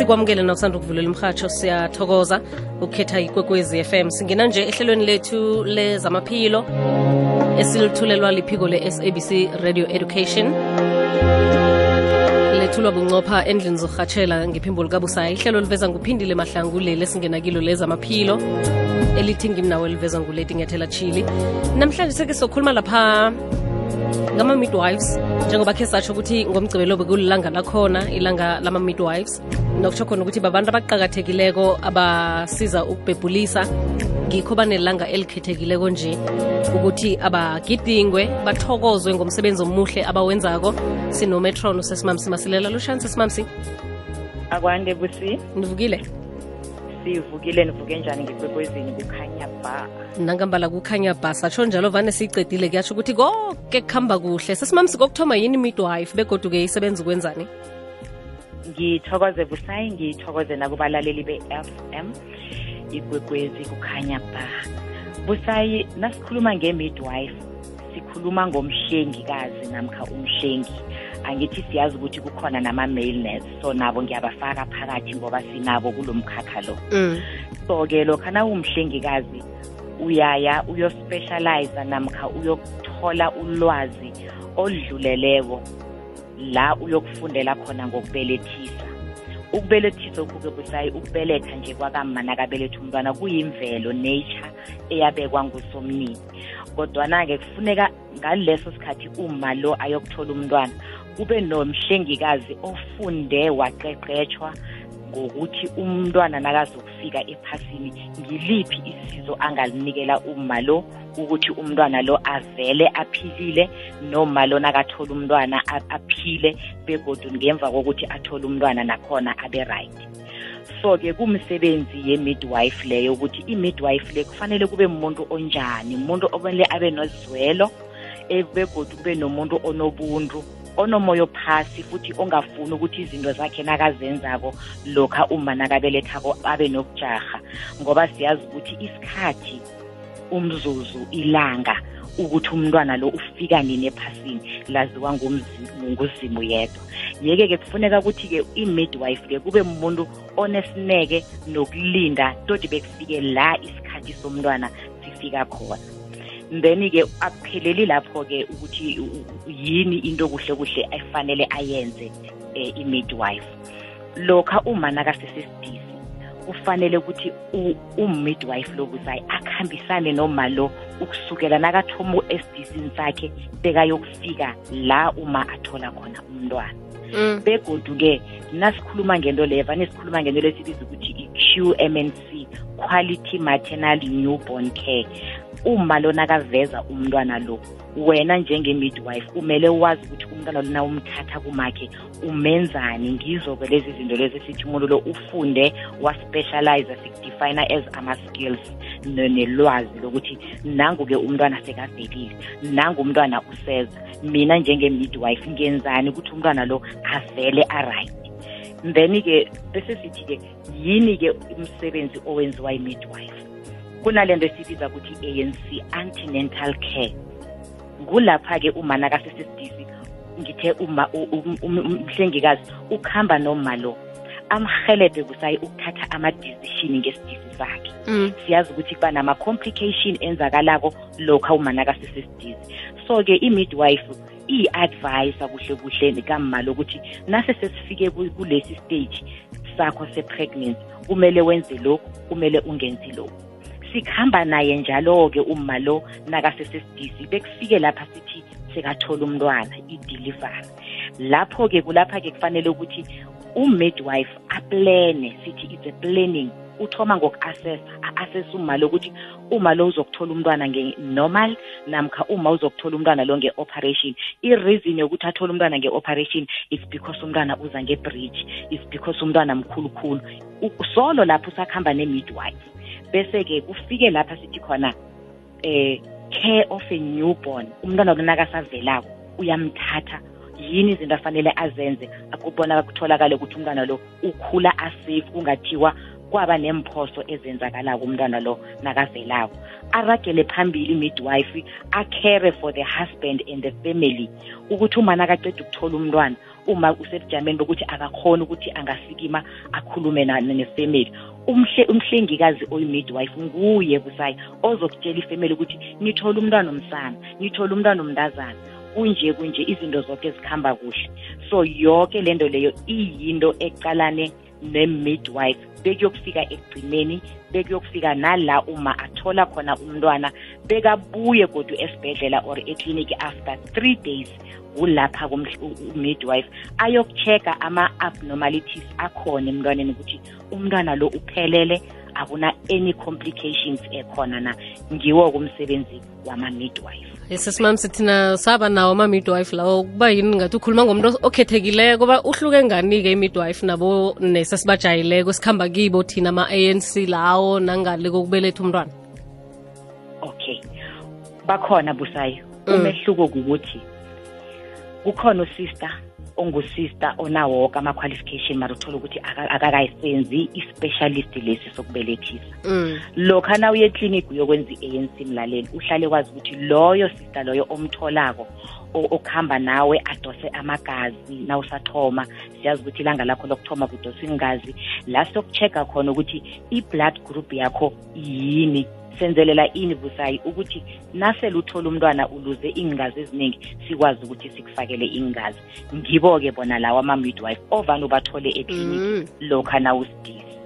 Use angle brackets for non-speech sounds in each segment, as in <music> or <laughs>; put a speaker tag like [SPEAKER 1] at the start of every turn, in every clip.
[SPEAKER 1] sikwamukele nakusanda ukuvulela umhatsho siyathokoza ukukhetha ikwekwezi FM singena nje ehlelweni lethu lezamaphilo esilithulelwa liphiko le-sabc radio education. Lethulwa bunqopha endlini zokurhatshela ngephimbo likabusayi ihlelo liveza nguphindile mahlangu leli esingena kilo lezamaphilo elithi ngimnawo eliveza nguleti ngethela chili namhlanje seke sokhuluma lapha ngama-midwives njengoba khe satsho ukuthi ngomgcibelo bekulilanga lakhona ilanga lama-midwives nokutsho khona ukuthi babantu abaqakathekileko abasiza ukubhebhulisa ngikho banelanga elikhethekileko nje ukuthi abagidingwe bathokozwe ngomsebenzi omuhle abawenzako. Sinometron usesimamsi masilela lushani sesimamsi.
[SPEAKER 2] Akwande busi.
[SPEAKER 1] Nivukile?
[SPEAKER 2] Sivukile nivuke njani ngekwekwezini kukhanya ba.
[SPEAKER 1] Nangambala kukhanya ba satsho njalo vane siyicedile kuyatsho ukuthi konke kuhamba kuhle. Sesimamsi kokuthoma yini midwife begoduke isebenza ukwenzani
[SPEAKER 2] ngithokoze busayi ngithokoze nakubalaleli be-fm ikwekwezi kukhanya ba. Busayi nasikhuluma nge-midwife sikhuluma ngomhlengikazi namkha umhlengi. Angithi siyazi ukuthi kukhona nama-mailness so nabo ngiyabafaka phakathi ngoba sinabo kulo mkhakha lo.
[SPEAKER 1] Mm.
[SPEAKER 2] so-ke lokha nawumhlengikazi uyaya uyospecialize namkha uyokuthola ulwazi oludluleleko. La uyokufundela khona ngokubelethisa. Ukubelethisa okuke busayi ukubeletha nje kwakamma nakabeletha umntwana kuyimvelo nature eyabekwa ngusomnini. Kodwana-ke kufuneka ngaleso sikhathi uma lo ayokuthola umntwana kube nomhlengikazi ofunde waqeqetshwa ngokuthi umntwana nakazokufika ephasini ngiliphi isizo angalinikela uma lo ukuthi umntwana lo avele aphilile noma lo nakathola umntwana aphile begodu ngemva kokuthi athole umntwana nakhona abe right. So-ke kumsebenzi ye-midwife leyo ukuthi i-midwife le kufanele kube umuntu onjani umuntu okumele abe nozwelo begodu kube nomuntu onobuntu. Onomoya phasi futhi ongafuni ukuthi izinto zakhe nakazenzako lokha uma nakabelethako abe nokujarha ngoba siyazi ukuthi isikhathi umzuzu ilanga ukuthi umntwana lo ufika nini ephasini laziwa nguzimu yedwa. Yeke-ke kufuneka ukuthi-ke i-midwife-ke kube umuntu onesineke nokulinda todi bekufike la isikhathi somntwana sifika khona. Then-ke akupheleli lapho-ke ukuthi yini into kuhle kuhle efanele ayenze um i-midwife. Lokha uma nakasesesidisi kufanele ukuthi umidwife lokuzayi akuhambisane noma lo ukusukela nakathoma esidisini sakhe bekayokufika la uma athola khona umntwana.
[SPEAKER 1] Mm.
[SPEAKER 2] begodu-ke nasikhuluma ngento leyo vane sikhuluma ngento lesibiza ukuthi i-q m n c quality maternal newborn care. Uma lona kaveza umntwana lo wena njenge-midwife kumele wazi ukuthi umntwana lona umthatha kumakhe umenzani? Ngizo-ke lezi zinto lezi sithi umuntu lo ufunde waspecialize sikudefina as ama-skills nelwazi lokuthi nangu-ke umntwana sekavelile nangu umntwana useza mina njenge-midwife ngenzani ukuthi umntwana lo avele aright? Then-ke bese sithi-ke yini-ke umsebenzi owenziwa yi-midwife? Kunale nto esibiza ukuthi i-anc antenatal care. Kulapha-ke uma nakasesesidisi ngithe uma umhlengikazi ukuhamba noma lo amhelebhe kusayi ukuthatha ama-decision ngesidisi sakhe.
[SPEAKER 1] Mm.
[SPEAKER 2] siyazi ukuthi kuba nama-complication enzakalako lokha uma nakasesesidisi so-ke i-midwife iyi-advisa kuhle kuhle kamma lokuthi nase sesifike ku- kulesi stage sakho se-pregnancy kumele wenze lokhu kumele ungenzi lokhu. Sikuhamba naye njalo-ke uma lo nakasesesidisi bekufike lapha sithi sekathola umntwana i-delivery. Lapho-ke kulapha-ke kufanele ukuthi umidwife aplane sithi it's a planning. Uthoma ngoku-assessa a-assessa uma lo ukuthi uma lo uzokuthola umntwana nge-normal namkha uma uzokuthola umntwana lo nge-operation. I-reason yokuthi athole umntwana nge-operation is because umntwana uza nge-bridge is because umntwana mkhulukhulu. U- solo lapho usakuhamba ne-midwife. Bese-ke kufike lapha sithi khona eh care of a newborn. Umntwana lona akasavelako uyamthatha. Yini izinto afanele azenze? Akubona kutholakale ukuthi umntwana lo ukhula asafe kungathiwa kwaba nemphoso ezenzakalako umntwana lo nakavelako. Aragele phambili midwife acare for the husband and the family. Ukuthi uma nakaceda ukuthola umntwana uma usebujameni bokuthi akakhona ukuthi angasikima akhulume nefamily. Umhle umhlengikazi oyi-midwife nguye busayi ozokutshela ifamily ukuthi nithola umntwana omsana nithola umntwana omntazana kunje kunje izinto zonke zikhamba kuhle. So yonke lento leyo iyinto ecalane ne-midwife. Bekuyokufika ekugcineni bekuyokufika nala uma athola khona umntwana bekabuye kodwa esibhedlela or ekliniki after three days kulapha kumidwife ayokuchecka ama-abnormalities akhona emntwaneni ukuthi umntwana lo uphelele akuna any complications ekhona na. Ngiwo kumsebenzi wama-midwife
[SPEAKER 1] sesimami sithina saba nawo ama-midwife lawo kuba yini ngathi ukhuluma ngomuntu okhethekileko kuba uhluke ngani-ke i-midwife nabo nesesibajayileko sikhamba kibo thina ama-anc lawo nangale kokubeletha umntwana?
[SPEAKER 2] Okay. Bakhona busayo. Umehluko kukuthi kukhona usister ongusista onawo woke ama-qualification mara uthola ukuthi akakayisenzi i-specialist lesi sokubelethisa
[SPEAKER 1] mm.
[SPEAKER 2] lokha na uye eklinikhi uyokwenza i-anc mlaleli uhlale kwazi ukuthi loyo sister loyo omtholako okuhamba nawe adose amagazi na usathoma siyazi ukuthi ilanga lakho lokuthoma kudoswa ingazi. La sokucheck-a khona ukuthi i-blood group yakho yini senzelela ini busayi ukuthi nasele uthola umntwana uluze ingazi eziningi sikwazi ukuthi sikufakele ingazi ngibo-ke bona lawo ama-midwife ovane ubathole ekliniki
[SPEAKER 1] Mm.
[SPEAKER 2] lokha nawusidisi.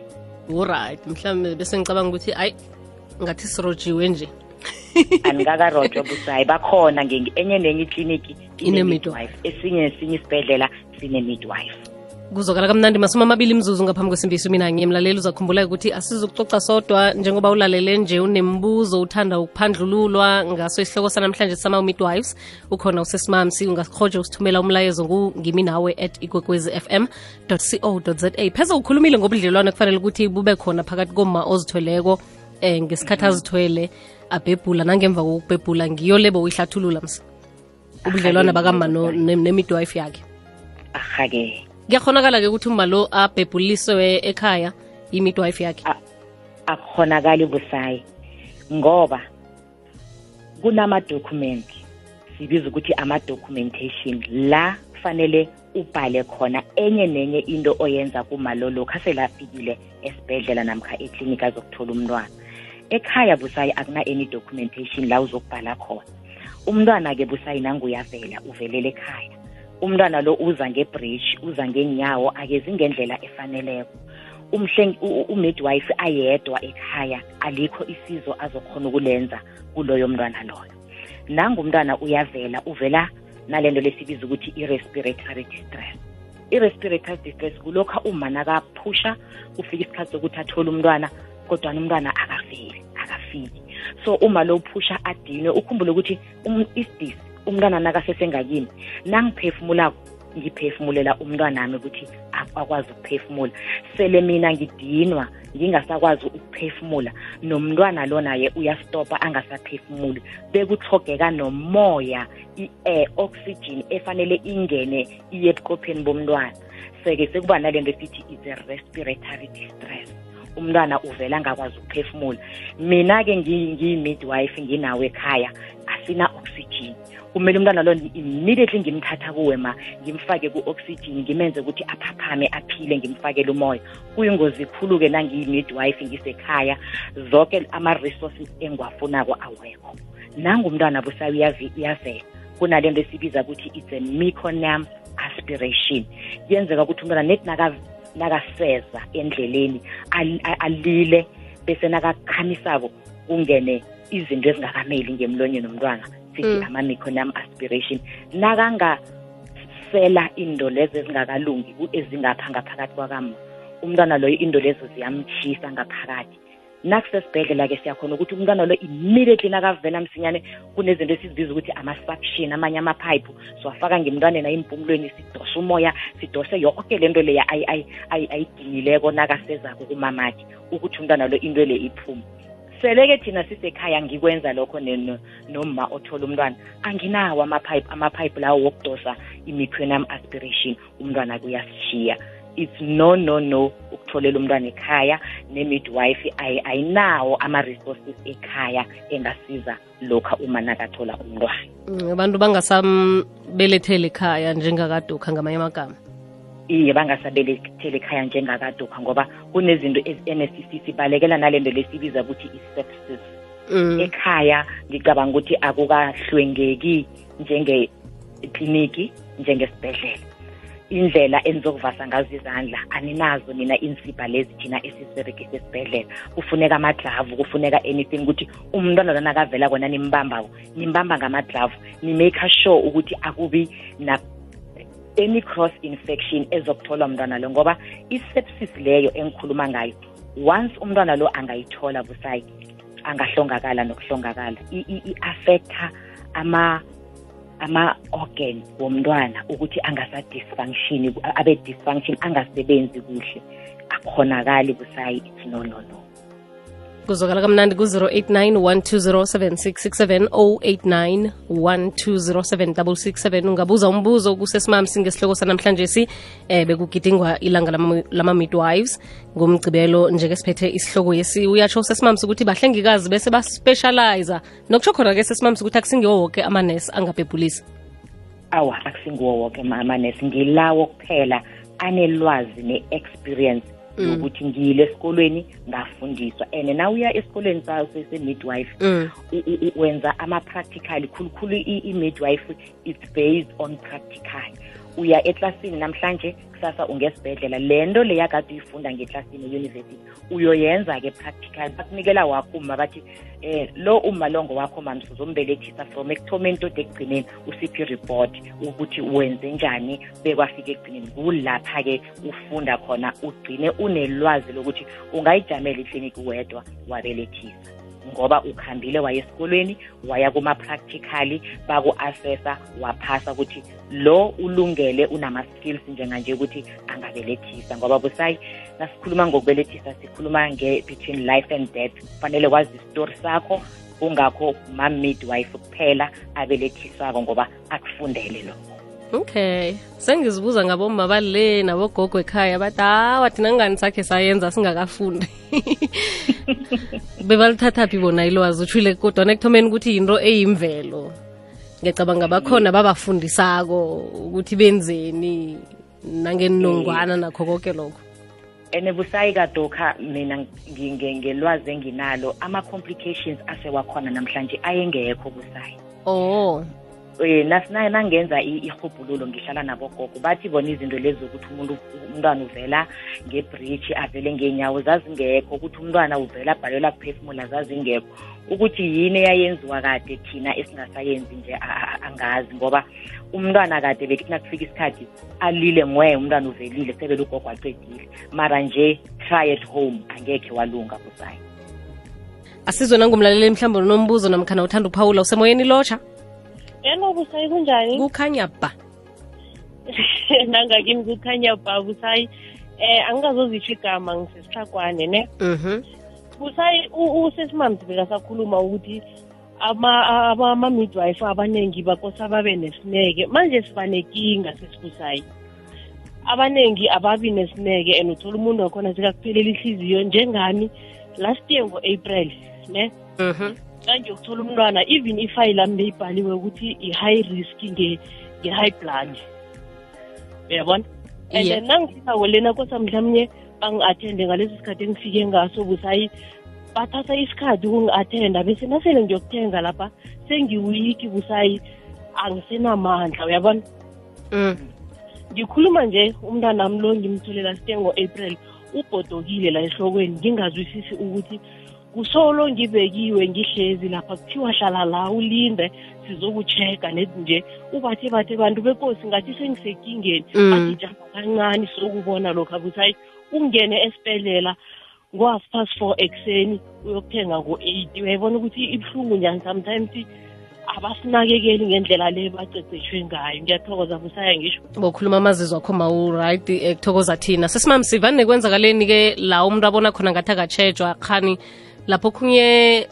[SPEAKER 1] Oright mhlawumbe bese ngicabanga ukuthi ayi ngathi sirojiwe nje. <laughs>
[SPEAKER 2] Anikakarojwa busayi bakhona enye nenye ikliniki
[SPEAKER 1] Ine-midwife.
[SPEAKER 2] esinye nesinye isibhedlela sine-midwife
[SPEAKER 1] kuzokala kamnandi masumi amabili mzuzu ngaphambi kwesimbiso mina ngiyemlaleli uzakhumbula ukuthi asizukucoca sodwa njengoba ulalele nje unembuzo uthanda ukuphandlululwa ngaso isihloko sanamhlanje sama-midwives ukhona usesimamsi ungahoje usithumela umlayezo ngimi nawe at ikwekwezi fm co za pheze ukhulumile ngobudlelwane kufanele ukuthi bube khona phakathi koma ozithweleko eh ngesikhathi azithwele abhebhula. Nangemva kokubhebhula ngiyo lebo uyihlathulula msa nemidwife ne- ne-midwife yakhe
[SPEAKER 2] ahake
[SPEAKER 1] kuyakhonakala-ke ukuthi umalo abhebhuliswe ekhaya i-midwife yakhe.
[SPEAKER 2] Akukhonakali busayi ngoba kunamadokhumenti sibiza ukuthi ama-documentation la kufanele ubhale khona enye nenye into oyenza kumalo lokhu aselafikile esibhedlela namkha eklinika azokuthola umntwana. Ekhaya busayi akuna any documentation la uzokubhala khona. Umntwana-ke busayi nanguyavela uvelele ekhaya umntwana lo uza ngebridge uza ngenyawo akezi ngendlela efaneleko. Umhlengi u- u- umidwife ayedwa ekhaya alikho isizo azokhona ukulenza kuloyo mntwana loyo. Nangumntwana uyavela uvela nalento lesibiza ukuthi i-respiratory distress. I-respiratory distress kulokhu uma nakaphusha kufika isikhathi sokuthi athole umntwana kodwana umntwana akafeli akafiki. So uma lo phusha adinwe ukhumbule ukuthi um, isidisi umntwana nakasesengakini. Nangiphefumulako ngiphefumulela umntwanami ukuthi ak- akwazi ukuphefumula. Sele mina ngidinwa ngingasakwazi ukuphefumula. Nomntwana lo naye uyastopa angasaphefumuli. Bekuhlogeka nomoya i-air oxygen efanele ingene iye ebukopheni bomntwana. Seke sekuba nalento esithi is a respiratory distress. Umntwana uvela angakwazi ukuphefumula. Mina-ke ngi- ngiyi-midwife nginawo ekhaya asina oxygen. Kumele umntwana lo immediately ngimthatha kuwe ma ngimfake ku-oxygen ngimenze ukuthi aphaphame aphile ngimfakele umoya. Kuyingozi khulu-ke nangiyi-midwife ngisekhaya. Zonke ama-resources engiwafunako awekho. Nangumntwana busa uyavi- uyavela kunalento esibiza ukuthi it's a meconium aspiration. Kuyenzeka ukuthi umntwana nethi naka- nakaseza endleleni alile bese nakakhamisako kungene izinto ezingakameli ngemlonyeni nomntwana sithi
[SPEAKER 1] Mm.
[SPEAKER 2] ama-meconium aspiration nakangasela into lezo ezingakalungi ku- ezingapha ngaphakathi kwakama. Umntwana loyo into lezo ziyamtshisa ngaphakathi. Nakusesibhedlela-ke siyakhona ukuthi umntwana lo immediately nakavela msinyane kunezinto esizibiza ukuthi ama-suction amanye amaphayiphu siwafaka ngemntwaneni ayimpumulweni sidose umoya sidose yonke le nto leya ayi- ayi- ayi- ayidinileko nakasezako kumamakhe ukuthi umntwana lo into le iphume. Sele-ke thina sisekhaya ngikwenza lokho noma othola umntwana. Anginawo amapipe amapipe lawo wokudosa i-meconium aspiration. Umntwana kuyasishiya. It's no no no ukutholela umntwana ekhaya ne-midwife ay- ayinawo ama-resources ekhaya engasiza lokha uma nakathola umntwana.
[SPEAKER 1] Abantu bangasambelethele ekhaya njengakadukha ngamanye amagama
[SPEAKER 2] iye bangasabelethele ekhaya njengakadukha ngoba kunezinto ezi-nscc sibalekela nalento lesibiza ukuthi i-sepsis.
[SPEAKER 1] Mm,
[SPEAKER 2] ekhaya ngicabanga ukuthi akukahlwengeki njengekliniki njengesibhedlela. Indlela enizokuvasa ngazo izandla aninazo nina insipha lezi thina esiziberegisa esibhedlela. Kufuneka amaglavu kufuneka anything ukuthi umntwana lona akavela kona nimbambako nimbamba ngamaglavu ni-make sure ukuthi akubi na any cross infection ezokutholwa umntwana lo ngoba i-sepsis leyo engikhuluma ngayo once umntwana lo angayithola busayi angahlongakala nokuhlongakala. I-affecta ama ama-organ womntwana ukuthi angasa-dysfunction abe dysfunction angasebenzi kuhle akhonakali busayi it's no no no.
[SPEAKER 1] Kuzokala kamnandi ku-089 1207667 089 1207667 ungabuza umbuzo kusesimamsi ngesihloko sanamhlanje si eh bekugidingwa ilanga lama- lama-midwives. Ngomgcibelo njengesiphethe isihloko yesi. Uyatsho usesimamsi ukuthi bahlengikazi bese baspecializa nokutsho khona-ke sesimamsi ukuthi akusingiwo woke amanesi angabhebhulisi
[SPEAKER 2] awa akusingiwo woke amanesi ngilawo kuphela anelwazi ne-experience yokuthi ngiyile esikolweni ngafundiswa. And nawuya esikolweni sayo se-midwife
[SPEAKER 1] mm.
[SPEAKER 2] u- u- u- wenza ama-practical khulukhulu i- i-midwife it's based on practical. Uya eklasini namhlanje kusasa ungesibhedlela. Le nto leya kade uyifunda ngeklasini e-university uyoyenza-ke practical. Bakunikela wakho uma bathi eh lo umalongo wakho mami sizombelethisa from ekuthomeni tode ekugcineni usiphi i-report ukuthi wenze njani bekwafika ekugcineni. Kulapha-ke ufunda khona ugcine unelwazi lokuthi ungayijamela ikliniki wedwa wabelethisa. Ngoba ukhambile waya esikolweni waya kuma-practically baku-assessa waphasa ukuthi lo ulungele unama-skills njenganje ukuthi angabelethisa ngoba busayi nasikhuluma ngokubelethisa sikhuluma nge-between life and death. Kufanele wazi isitori sakho kungakho ma-midwife kuphela abelethisako ngoba akufundele lokho.
[SPEAKER 1] Okay. Sengizibuza ngabomma bale nabogogo ekhaya bathi hawa thina ngani sakhe sayenza singakafundi? <laughs> bebalithathaphi bona ilwazi utshile kodwana ekuthomeni ukuthi yinto eyimvelo. Ngiyacabanga bakhona babafundisako ukuthi benzeni nangenongwana nakho konke lokho.
[SPEAKER 2] And busayi kadokha mina ngelwazi enginalo ama-complications asewakhona namhlanje ayengekho busayi.
[SPEAKER 1] Oh
[SPEAKER 2] um nasinaye nangenza i- irhubhululo ngihlala nabogogo bathi bona izinto lezi zokuthi umuntu umntwana uvela ngebridge avele ngeenyawo zazingekho ukuthi umntwana uvela abhalelwa kuphefumula zazingekho. Ukuthi yini eyayenziwa kade thina esingasayenzi nje a- a- angazi. Ngoba umntwana kade bekithi nakufika isikhathi alile ngwe umntwana uvelile sebele ugogo acedile mara nje try at home angekhe walunga busayi
[SPEAKER 1] asizwe nangumlaleli mhlawumbe unombuzo namkhana uthanda ukuphawula usemoyeni lotsha
[SPEAKER 3] yena busayi kunjani?
[SPEAKER 1] Kukhanya ba. <laughs>
[SPEAKER 3] Nangakimi kukhanya ba busayi eh angingazozitsho igama ngisesihlakwane ne?
[SPEAKER 1] Mhm.
[SPEAKER 3] Busayi usesimamzi bekasakhuluma ukuthi ama- ama- ama-midwife abaningi bakosa babe nesineke. Manje siba nenkinga sesibusayi abaningi ababi nesineke and uthola umuntu wakhona sekakuphelela ihliziyo njengami last year ngo-april ne?
[SPEAKER 1] Mhm
[SPEAKER 3] ngangiyokuthola umntwana even ifayile lami beyibhaliwe ukuthi i-high risk nge- nge-high blood. Uyabona? And then nangifikako lena kosa mhlawumnye bangi-athende ngalesi sikhathi engifike ngaso busayi bathatha isikhathi ukungi-athenda bese nasele ngiyokuthenga lapha sengiwiki busayi angisenamandla uyabona?
[SPEAKER 1] Mm.
[SPEAKER 3] ngikhuluma nje umntwanami lo ngimtholela site ngo-april ubhodokile la ehlokweni. Ngingazwisisi ukuthi kusolo ngibekiwe ngihlezi lapha. Kuthiwa hlala la ulinde sizokucheka nethi nje. Ubathe bathe bantu bekosi ngathi sengisekingeni.
[SPEAKER 1] Mm.
[SPEAKER 3] asijama kancane sokubona lokhu. Abusayi ungene esibhedlela ngo-half past four ekuseni uyokuthenga ngo-eight. Uyayibona ukuthi ibuhlungu njani? Sometimes abasinakekeli ngendlela le baceceshwe ngayo. Ngiyathokoza busaya ngisho.
[SPEAKER 1] Bokhuluma amazizwe akho mawu-right eh, kuthokoza thina. Sesimamsivani nekwenzakaleni-ke la umuntu abona khona ngathi akatshejwa khani? Lapho khunye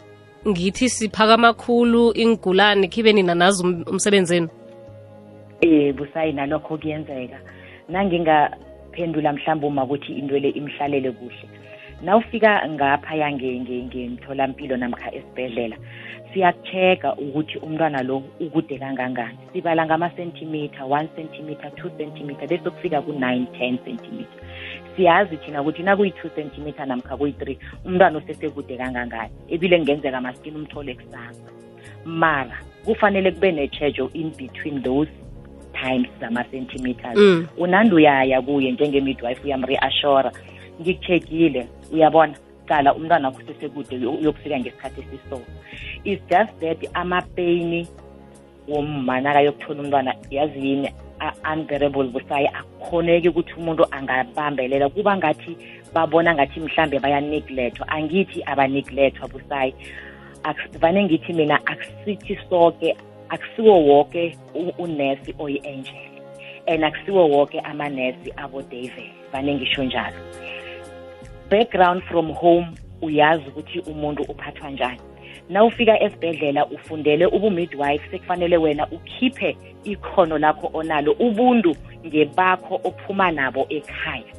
[SPEAKER 1] ngithi siphaka amakhulu ingulane khibe nina nazi um- umsebenzeni
[SPEAKER 2] eh busayi nalokho kuyenzeka. Nanginga ukuphendula mhlawumbe uma ukuthi into le imhlalele kuhle. Nawufika ngaphaya ngemtholampilo namkha esibhedlela siyakucheka ukuthi umntwana lo ukude kangangani. Sibala ngama-centimeter one centimeter two centimeter bese kufika ku-nine ten centimeter. Siyazi thina ukuthi nakuyi-two centimeter namkha kuyi-three umntwana osesekude kangangani. Ebile kungenzeka maskini umthole kusasa. Mara kufanele kube ne-chejo in between those times zama-centimeters.
[SPEAKER 1] Mm.
[SPEAKER 2] unandi uyaya kuye njenge-midwife uyamre-ashora ngikuchekile uyabona qala umntwana wakho sesekude uyo- uyokufika ngesikhathi esiso. It's just that amapeyini womma nakayokuthola umntwana. Yazi yini? A- unbearable busayi. Akukhoneki ukuthi umuntu angabambelela. Kuba ngathi babona ngathi mhlambe bayaneglectwa angithi abaneglectwa busayi. Akusi- vane ngithi mina akusithi soke akusiwo woke unesi oyi-angel. And akusiwo woke amanesi abodavid. Vane ngisho njalo. Background from home uyazi ukuthi umuntu uphathwa njani nawufika esibhedlela ufundele ubu-midwife sekufanele wena ukhiphe ikhono lakho onalo ubuntu ngebakho ophuma nabo ekhaya.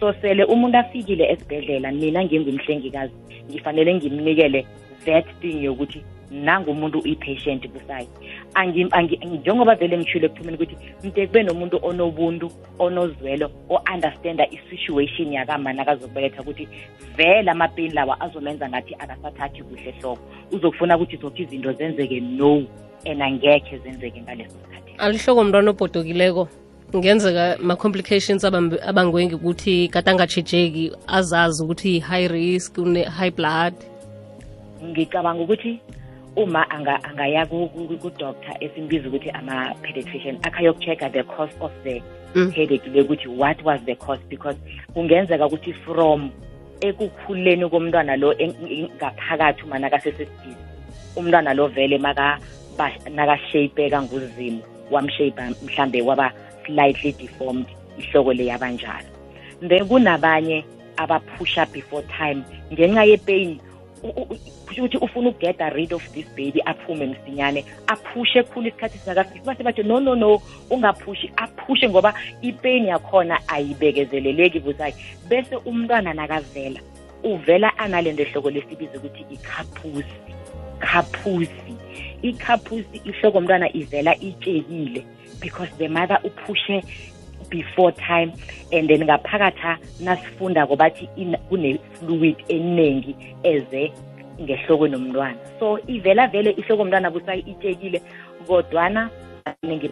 [SPEAKER 2] So sele umuntu afikile esibhedlela mina ngingumhlengikazi ngifanele ngimnikele that thing yokuthi nangumuntu i-patient busayi. Angi- angi- njengoba vele ngishilo ekuphumeni ukuthi mde kube nomuntu onobuntu onozwelo o-understanda i-situation yakama nakazokubeletha ukuthi vele amapeni lawa azomenza ngathi akasathathi kuhle hloko. Uzokufuna ukuthi zonke izinto zenzeke no and angekhe zenzeke ngaleso sikhathi.
[SPEAKER 1] Alihloko mntwana obhodokileko kungenzeka ma-complications abangwengi ukuthi kade angatshejeki azazi ukuthi high risk une-high blood.
[SPEAKER 2] Ngicabanga ukuthi uma anga- angaya ku- ku- ku-doctor esimbiza ukuthi ama-pediatrician akhayoku-check-a the cause of the
[SPEAKER 1] Mm.
[SPEAKER 2] headache le ukuthi what was the cause because kungenzeka ukuthi from ekukhuleni komntwana lo en- en- ngaphakathi uma nakasesesidizi umntwana lo vele maka ba- nakashapeka nguzimu wamshape mhlambe waba slightly deformed ihloko le yabanjalo then kunabanye abaphusha before time ngenxa yepain u- u- u- kusho ukuthi ufuna ukugeta rid of this baby aphume msinyane aphushe khulu isikhathi singakafiki. Base bathi no no no ungaphushi aphushe ngoba ipain yakhona ayibekezeleleki busayi bese umntwana nakavela uvela analento ehloko lesibiza ukuthi ikhaphusi khaphusi ikhaphusi ihloko mntwana ivela itshekile because the mother uphushe before time and then ngaphakatha nasifundako bathi kune-fluid eningi eze ngehlokweni nomntwana so ivela vele ihloko mntwana busayi itshekile kodwana ningi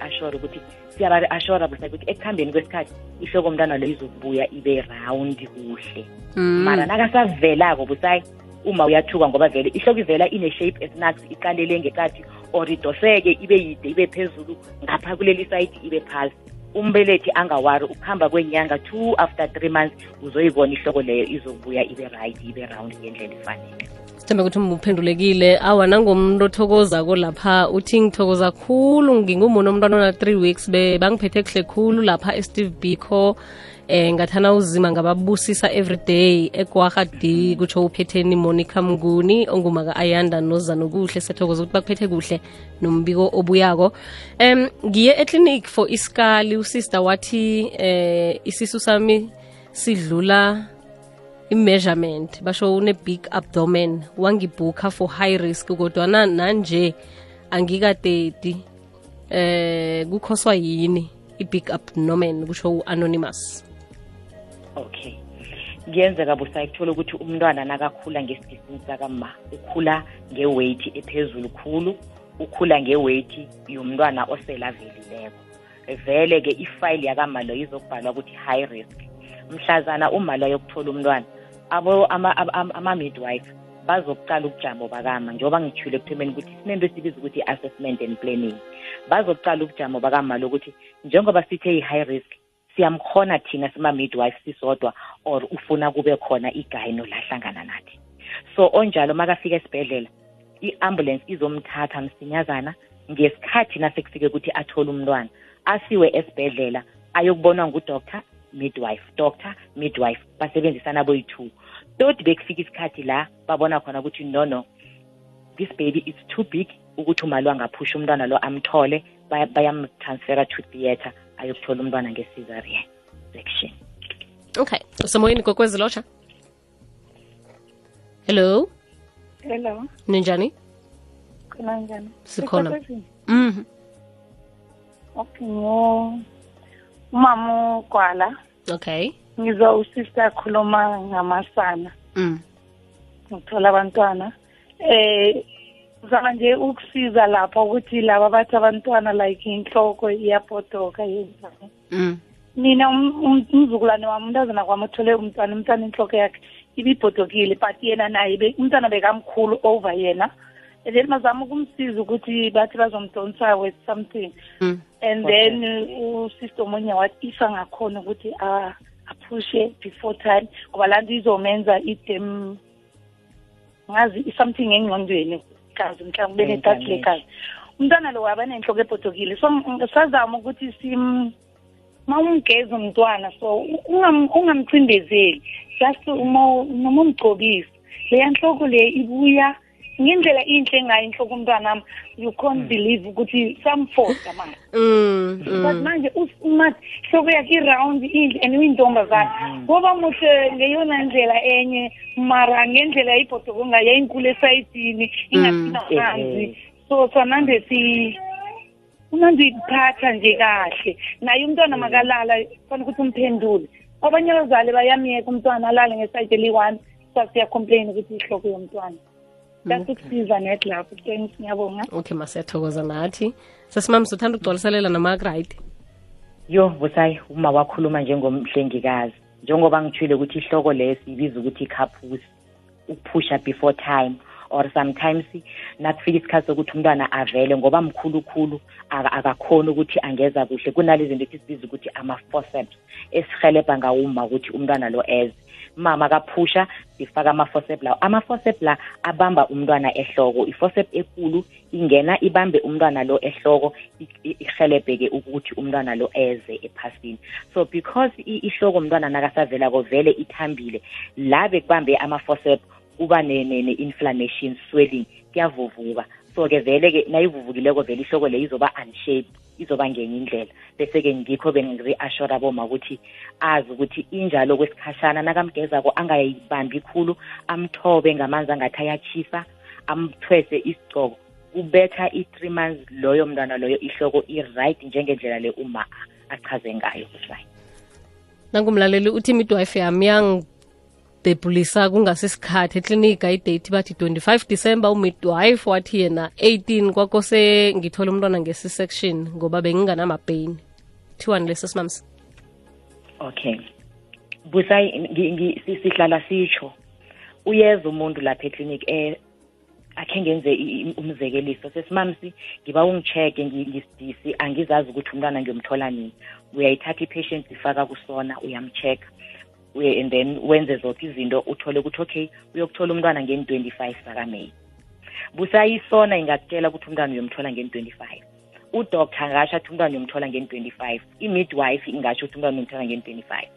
[SPEAKER 2] ashore ukuthi siyaba-ashora busayi ukuthi ekuhambeni kwesikhathi ihloko mntwana lo izokubuya ibe round kuhle
[SPEAKER 1] Mm.
[SPEAKER 2] mara nakasavelako busayi uma uyathuka ngoba vele ihloko ivela ine-shape esinax iqalele ngekathi or idoseke ibe yide ibe phezulu ngapha kuleli sayidi ibe phasi. Umbelethi angawari ukuhamba kwenyanga two after three months uzoyibona ihloko leyo izobuya ibe right ibe round ngendlela efanele.
[SPEAKER 1] Sithembe ukuthi uphendulekile awa nangomuntu othokozako lapha uthi ngithokoza khulu ngingumuntu omntwana ona-three weeks bangiphethe kuhle khulu lapha esteve biko eh ngathana uzima ngababusisa everyday egwarha d kutsho uphetheni monica mnguni ongumaka ayanda nozanokuhle siyathokoza ukuthi bakuphethe kuhle nombiko obuyako. Em ngiye eclinic for iskali usister wathi eh isisu sami sidlula i-measurement basho une-big abdomen wangibhukha for high risk kodwana nanje angikateti eh kukhoswa yini i-big abdomen kusho u-anonymous.
[SPEAKER 2] Okay. Kuyenzeka busayi kuthola ukuthi umntwana nakakhula ngesidisini sakama ukhula ngeweight ephezulu khulu ukhula ngeweight yomntwana oselavelileko. Vele-ke ifayili yakama lo izokubhalwa ukuthi high risk. Mhlazana uma lo yokuthola umntwana abo ama- ama- ama- ama-midwife bazokuqala ubujamo bakama njengoba ngithule ekuthomeni ukuthi sinento esibiza ukuthi i-assessment and planning. Bazokuqala ubujamo bakama lokuthi njengoba sithe i-high risk siyamkhona thina sima-midwife sisodwa or ufuna kube khona igayino lahlangana nathi. So onjalo makafika esibhedlela i-ambulance izomthatha msinyazana. Ngesikhathi nasekufike ukuthi athole umntwana asiwe esibhedlela ayokubonwa ngudoctor midwife doctor midwife basebenzisana boyi-two. Toti bekufika isikhathi la babona khona ukuthi no no this baby is too big ukuthi umali wangaphusha umntwana lo amthole baya- bayamtransfera to theatre ayokuthola umntwana nge-cesarean section.
[SPEAKER 1] Okay. Usemoyeni kokwezi lotsha hello?
[SPEAKER 4] Hello,
[SPEAKER 1] ninjani?
[SPEAKER 4] Khona njani?
[SPEAKER 1] Sikhona. Mhm.
[SPEAKER 4] Okay, ngo umama uGwala.
[SPEAKER 1] okay.
[SPEAKER 4] Ngizwa usister khuluma ngamasana.
[SPEAKER 1] Mm.
[SPEAKER 4] Ngithola abantwana. Eh zama nje ukusiza lapha ukuthi laba bathi abantwana like inhloko iyapotoka yenzani.
[SPEAKER 1] mm
[SPEAKER 4] Mina um- um- umzukulwane wami umntazana kwami uthole umntwana umntwana inhloko yakhe ibipotokile but yena naye be- umntwana bekamkhulu over yena. And then bazama ukumsiza ukuthi bathi bazomdonsa with something.
[SPEAKER 1] mm
[SPEAKER 4] and
[SPEAKER 2] Okay.
[SPEAKER 4] then uh, usister omunye wathi if angakhona ukuthi a aphushe before time ngoba laa nto izomenza idem ngazi something engqondweni gazi mhlawumbe ube netati
[SPEAKER 2] Enganeni.
[SPEAKER 4] legazi umntwana lo waba nenhloko epotokile so m- sazama ukuthi sim ma umgeza umntwana so ungam- ungamcindezeli just uma noma umgcobisi leya nhloko le ibuya ngendlela inhle ngayo inhloko umntwana wami you can't believe ukuthi samforsa manje
[SPEAKER 1] mm
[SPEAKER 4] but
[SPEAKER 1] mm.
[SPEAKER 4] manje umathi hloko yakhe i-round inhle and uyintombazane. Ngoba muhle ngeyona ndlela enye mara ngendlela ibhodokonga yayinkulu esayidini ingathina
[SPEAKER 2] Mm.
[SPEAKER 4] phansi so sanande si unande uyiphatha nje kahle. Naye umntwana makalala fanele ukuthi umphendule. Abanye abazali bayamyeka umntwana alale ngesayidi eliyi-one sasiyacomplain ukuthi ihloko yomntwana. Dasikusiza net lapho thanks ngiyabonga.
[SPEAKER 1] Okay masiyathokoza nathi. Sesimami sothanda ukugcwaliselela namagride
[SPEAKER 2] yo busayi uma wakhuluma njengomhlengikazi njengoba ngithule ukuthi ihloko leyo siyibiza ukuthi ikhaphusi ukuphusha before time or sometimes nakufika isikhathi sokuthi umntwana avele ngoba mkhulukhulu aka- akakhoni ukuthi angeza kuhle. Kunale zinto ethi sibiza ukuthi ama-forceps esihelebha ngawuma ukuthi umntwana lo eze. Mama kaphusha sifaka ama-forcep lawo. Ama-forcep la abamba umntwana ehloko. I-forcep ekulu ingena ibambe umntwana lo ehloko i- i- ihelebhe-ke ukuthi umntwana lo eze ephasini. So because i- ihloko umntwana nakasavelako vele ithambile la bekubambe ama-forcep kuba ne- ne- ne-inflammation swelling kuyavuvuka. So-ke vele-ke nayivuvukileko vele ihloko le izoba unshaped izoba ngenye indlela. Bese-ke ngikho bengi-reassure boma ukuthi azi ukuthi injalo kwesikhashana nakamgezako angayibambi khulu amthobe ngamanzi angathi ayachisa amthwese isigcoko kubetha i-three months loyo mntwana loyo ihloko i-right njengendlela le uma achaze ngayo kusayi
[SPEAKER 1] nangumlaleli uthi midwife yami yangidebhulisa kungasesikhathi eklinika idate bathi 25 december umidwife wathi yena 18 kwakose ngithole umntwana ngesi-section ngoba benginganamabheni. Thiwani leso simamsi
[SPEAKER 2] okay. Busayi sihlala sitsho. Uyeza umuntu lapha eklinik eh akhe ngenze umzekeliso. Sesimamsi ngiba ungicheke ngisidisi angizazi ukuthi umntwana ngiyomthola nini. Uyayithatha i-patient ifaka kusona uyamcheck uye and then wenze zonke izinto uthole ukuthi okay uyokuthola umntwana ngeni 25 zakameyi. Busayisona ingakutshela ukuthi umntwana uyomthola ngeni 25 udoctor angasho athi umntwana uyomthola ngeni 25 i-midwife ingasho ukuthi umntwana uyomthola ngeni 25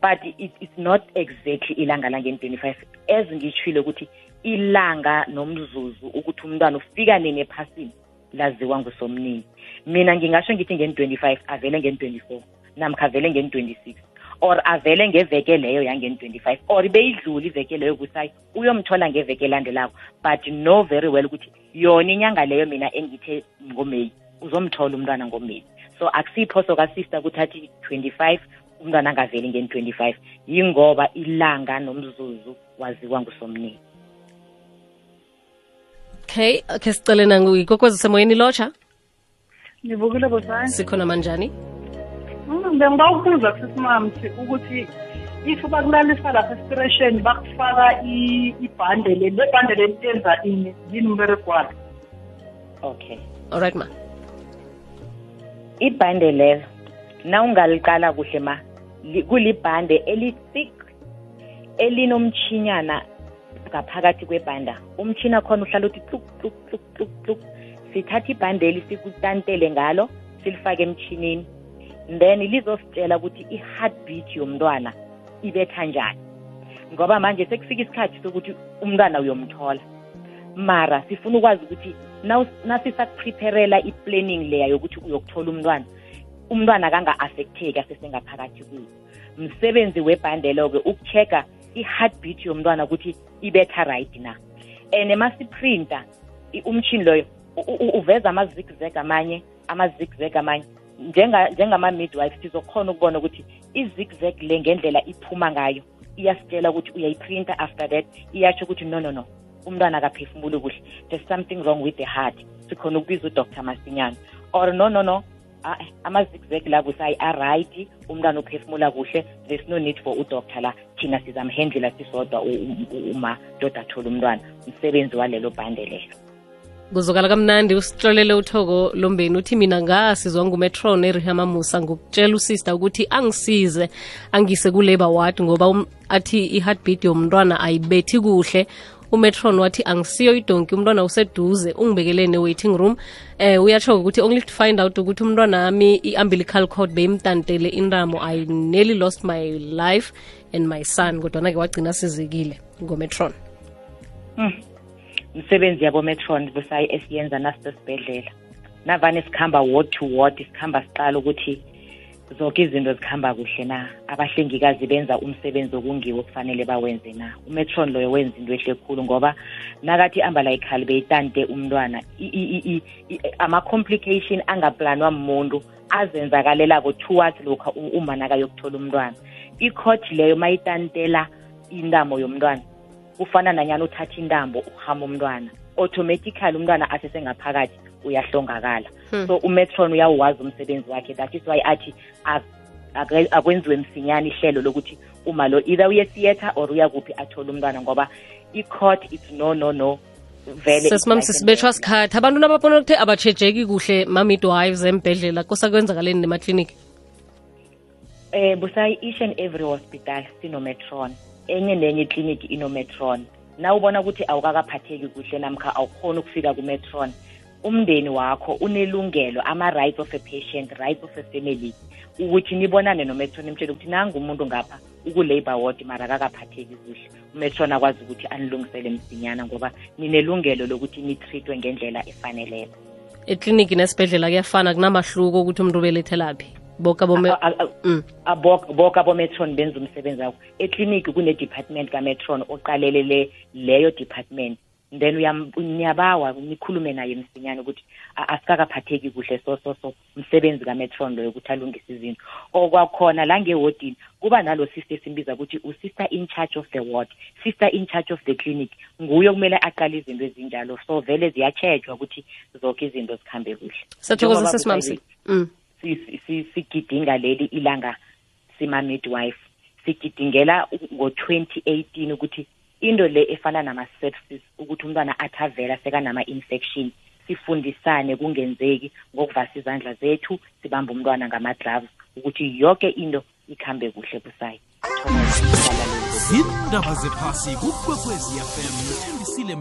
[SPEAKER 2] but it, it's not exactly ilanga langeni 25 as ngitshile ukuthi ilanga nomzuzu ukuthi umntwana ufika nini ephasini laziwa ngusomnini. Mina ngingasho ngithi ngeni 25 avele ngeni 24 namkha avele ngeni 26 or avele ngeveke leyo yangeni 25 or beyidlula iveke leyo kusayi uyomthola ngeveke elandelako. But know very well ukuthi yona inyanga leyo mina engithe ngomeyi uzomthola umntwana ngomeyi. So akusiphoso kasista ukuthi athi 25 umntwana angaveli ngeni 25 yingoba ilanga nomzuzu waziwa ngusomnini
[SPEAKER 1] okay okay sicele nanguyikokwezi semoyeni lotsha?
[SPEAKER 4] Ngivukile bosani
[SPEAKER 1] sikhona manjani?
[SPEAKER 4] Bengiba ukubuza kusesimamthi ukuthi if bakulalisa lapha estiresheni bakufaka i- ibhande leli lebhande leli lenza ini yini umbereko walo
[SPEAKER 2] okay
[SPEAKER 1] alright ma.
[SPEAKER 2] Ibhande lelo na ungaliqala kuhle ma li- kulibhande eli-thick elinomtshinyana ngaphakathi kwebhanda. Umtshina khona uhlala uthi tluk tluk tluk tluk tluk. Sithatha ibhandeli sikutantele ngalo silifake emtshinini then lizositshela ukuthi i-heartbeat yomntwana ibetha njani. Ngoba manje sekufika isikhathi sokuthi umntwana uyomthola. Mara sifuna ukwazi ukuthi nawu- nasisakuprepherela i-planning leya yokuthi uyokuthola umntwana umntwana kanga-affecteki asesengaphakathi kuyo msebenzi webhandelo-ke ukuchecka i-heartbeat yomntwana ukuthi ibetha right na. And masiprinta i- umtshini loyo u- u- uveza ama-zigzag amanye ama-zigzag amanye Njenga- njengama-midwife sizokhona ukubona ukuthi i-zigzag le ngendlela iphuma ngayo iyasitshela ukuthi uyayiprinta after that iyatsho ukuthi no no no umntwana akaphefumuli kuhle. There's something wrong with the heart. Sikhona ukubiza udr masinyane. Or no no no ama-zigzag la kusayi aright umntwana uphefumula kuhle there's no need for udoctor la. Thina sizamhendlela sisodwa u- u- u- umadoda athole umntwana. Umsebenzi walelo bhande lelo
[SPEAKER 1] kuzokala kamnandi usihlolele uthoko lombeni uthi mina ngasizwa ngumetron erihamamusa ngokutshela usista ukuthi angisize angise kulabor ward ngoba um, athi i-heartbeat yomntwana ayibethi kuhle. Umetron wathi angisiyo idonki umntwana useduze ungibekelene waiting room. Eh uyatsho ukuthi only to find out ukuthi umntwana wami i-umbilical cord beyimtantele intamo i nearly lost my life and my son kodwana-ke wagcina sizekile ngometron
[SPEAKER 2] umsebenzi yabo metron busayi esiyenza nasisesibhedlela navane sikhamba ward to ward sikhamba siqala ukuthi zonke izinto zikhamba kuhle na? Abahlengikazi benza umsebenzi okungiwo kufanele bawenze na? Umetron loyo wenza into ehle khulu ngoba nakathi ambala ikhali beyitante umntwana ama-complication angaplanwa muntu azenzakalelako towards lokhu uma nakayokuthola umntwana. Ikhoti leyo mayitantela intamo yomntwana. Kufana nanyana uthatha intambo uhama umntwana automatically umntwana asesengaphakathi uyahlongakala.
[SPEAKER 1] Hmm.
[SPEAKER 2] so umetron uyawuwazi umsebenzi wakhe that is why athi akwenziwe msinyane ihlelo lokuthi uma lo either uye theatre or uyakuphi athole umntwana ngoba i-court it's no no no vele
[SPEAKER 1] sisibethwa sikhathi. Abantu nababona ukuthi abatshejeki kuhle ma-midwives embhedlela kusakwenzakaleni nemakliniki
[SPEAKER 2] um busayi each and every hospital sinometron enye nenye ikliniki inometron. Na ubona ukuthi awukakaphatheki kuhle namkha awukhoni ukufika kumetron umndeni wakho unelungelo ama-rights of a patient rights of a family ukuthi nibonane nometron imtshele ukuthi nangu umuntu ngapha uku-labor ward mara akakaphatheki kuhle. Umetron akwazi ukuthi anilungisele msinyana ngoba ninelungelo lokuthi nitreatwe ngendlela efaneleyo
[SPEAKER 1] ekliniki nesibhedlela kuyafana kunamahluko ukuthi umuntu ubelethelaphi boke abome
[SPEAKER 2] A- a- a-
[SPEAKER 1] Mm.
[SPEAKER 2] abo- boke abometron benza umsebenzi wakho. Ekliniki kune-department kametron oqalelele leyo department. Then uyam- niyabawa nikhulume naye msinyane ukuthi a- asikakaphatheki kuhle so so so umsebenzi kametron loyo ukuthi alungise izinto. Okwakhona la ngewodini kuba nalo sister esimbiza ukuthi u-sister in charge of the ward sister in charge of the clinic. Nguye okumele aqale izinto ezinjalo so vele ziyatshejwa ukuthi zonke izinto zikhambe kuhle.
[SPEAKER 1] Siyathokoza
[SPEAKER 2] Njengoba
[SPEAKER 1] sesimamsi
[SPEAKER 2] kusayi-
[SPEAKER 1] mm.
[SPEAKER 2] Si- si- sigidinga leli ilanga sima-midwife. Sigidingela ngo-2018 ukuthi into le efana nama-sepsis ukuthi umntwana athi avela sekanama-infection sifundisane kungenzeki ngokuvasa izandla zethu sibambe umntwana ngama-gloves ukuthi yonke into ikhambe kuhle busayi
[SPEAKER 5] zindaba zephasi kukwekwezi fm uthembisile